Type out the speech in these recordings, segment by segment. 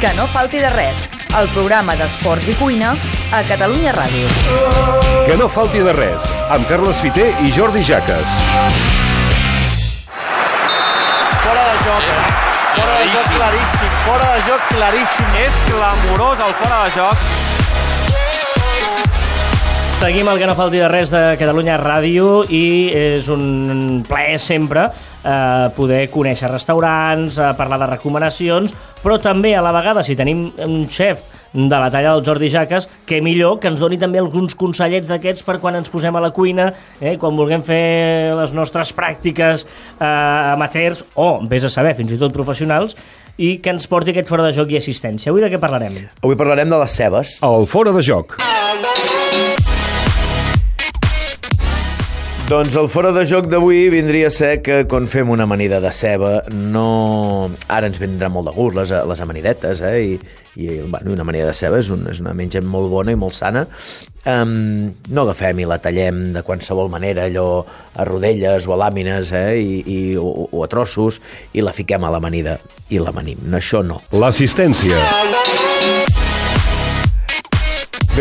Que no falti de res, el programa d'esports i cuina a Catalunya Ràdio. Que no falti de res, amb Carles Fiter i Jordi Jaques. Fora de joc, eh? Fora de joc claríssim, fora de joc claríssim. És clamorós el fora de joc. Seguim el que no falti de res de Catalunya Ràdio i és un plaer sempre eh, poder conèixer restaurants, eh, parlar de recomanacions, però també a la vegada, si tenim un xef de la talla del Jordi Jaques, que millor que ens doni també alguns consellets d'aquests per quan ens posem a la cuina, eh, quan vulguem fer les nostres pràctiques eh, amateurs o, vés a saber, fins i tot professionals, i que ens porti aquest fora de joc i assistència. Avui de què parlarem? Avui parlarem de les cebes. El fora de joc. Doncs el fora de joc d'avui vindria a ser que quan fem una amanida de ceba no... Ara ens vindrà molt de gust les, les amanidetes, eh? I, i bueno, una amanida de ceba és, un, és una menja molt bona i molt sana. Um, no agafem i la tallem de qualsevol manera, allò a rodelles o a làmines, eh? I, i, o, o a trossos, i la fiquem a l'amanida i l'amanim. No, això no. L'assistència.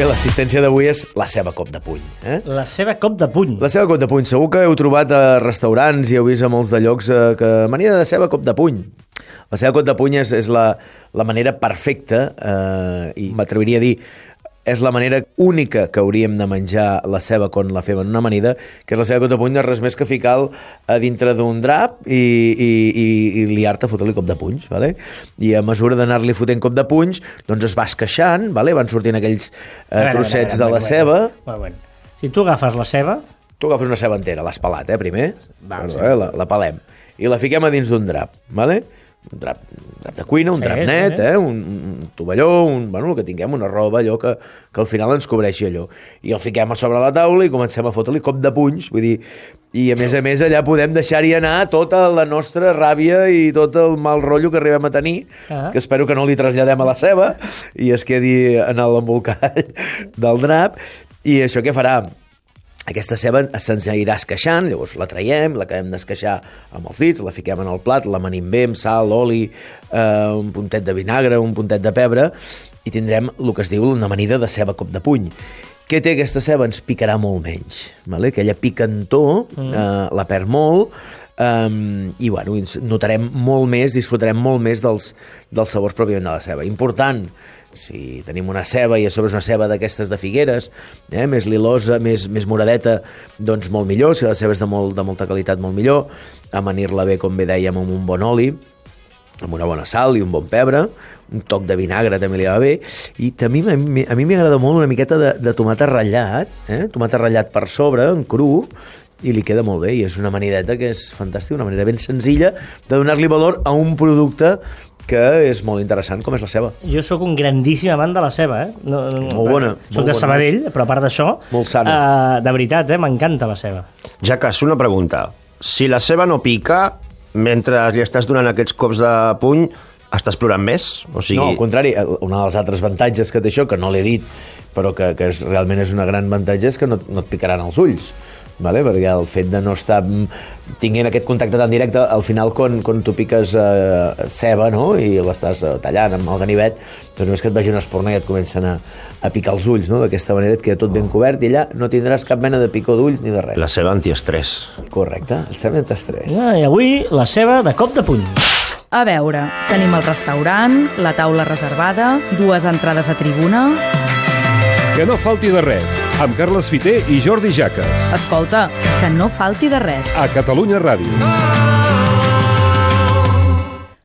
Bé, l'assistència d'avui és la ceba cop de puny. Eh? La seva cop de puny. La ceba cop de puny. Segur que heu trobat a restaurants i heu vist a molts de llocs eh, que amanida de ceba cop de puny. La ceba cop de puny és, és la, la manera perfecta eh, i m'atreviria a dir és la manera única que hauríem de menjar la ceba quan la fem en una amanida, que és la ceba cop de puny, no és res més que ficar-lo a dintre d'un drap i, i, i, i liar-te a fotre-li cop de punys, vale? i a mesura d'anar-li fotent cop de punys, doncs es va esqueixant, vale? van sortint aquells eh, trossets de la ceba, Bueno, bueno. Si tu agafes la ceba, Tu agafes una ceba entera, l'has pelat, eh, primer? Va, Perdó, sí. eh, la, la pelem. I la fiquem a dins d'un drap, vale? Un drap, un drap de cuina, un Sí, drap net, sí. eh? Un, un tovalló, un, bueno, el que tinguem, una roba, allò que, que al final ens cobreixi allò. I el fiquem a sobre la taula i comencem a fotre-li cop de punys, vull dir, i a més a més allà podem deixar-hi anar tota la nostra ràbia i tot el mal rotllo que arribem a tenir, Ah. que espero que no li traslladem a la ceba i es quedi en l'embolcall del drap. I això què farà? Aquesta ceba se'ns irà esqueixant, llavors la traiem, la acabem d'esqueixar amb els dits, la fiquem en el plat, la manim bé amb sal, oli, eh, un puntet de vinagre, un puntet de pebre, i tindrem el que es diu una amanida de ceba cop de puny. Què té aquesta ceba? Ens picarà molt menys. Vale? Aquella picantó mm. eh, la perd molt, Um, i bueno, notarem molt més, disfrutarem molt més dels, dels sabors pròpiament de la ceba. Important, si tenim una ceba i a sobre és una ceba d'aquestes de figueres, eh, més lilosa, més, més moradeta, doncs molt millor, si la ceba és de, molt, de molta qualitat, molt millor, amanir-la bé, com bé dèiem, amb un bon oli, amb una bona sal i un bon pebre, un toc de vinagre també li va bé, i a mi a mi m'agrada molt una miqueta de, de tomata ratllat, eh? tomata ratllat per sobre, en cru, i li queda molt bé, i és una manideta que és fantàstica, una manera ben senzilla de donar-li valor a un producte que és molt interessant, com és la ceba. jo sóc un grandíssim amant de la ceba, eh? No, no, Molt bona, Soc molt de bona. Sabadell, però a part d'això... Molt sana. Eh, de veritat, eh? M'encanta la ceba. Jacques, una pregunta. Si la ceba no pica, mentre li estàs donant aquests cops de puny, estàs plorant més? O sigui, No, al contrari, un dels altres avantatges que té això, que no l'he dit, però que, que és, realment és una gran avantatge, és que no, no et picaran els ulls. Vale? perquè el fet de no estar mm, tinguent aquest contacte tan directe al final quan, quan tu piques eh, ceba no? i l'estàs eh, tallant amb el ganivet doncs no és que et vagi una espurna i et comencen a, a picar els ulls no? d'aquesta manera et queda tot ben cobert i allà no tindràs cap mena de picor d'ulls ni de res la ceba antiestrès. correcte, el ceba d'estrès Ah, I avui la ceba de cop de puny. A veure, tenim el restaurant, la taula reservada, dues entrades a tribuna... Que no falti de res, amb Carles Fiter i Jordi Jaques. Escolta, que no falti de res. A Catalunya Ràdio.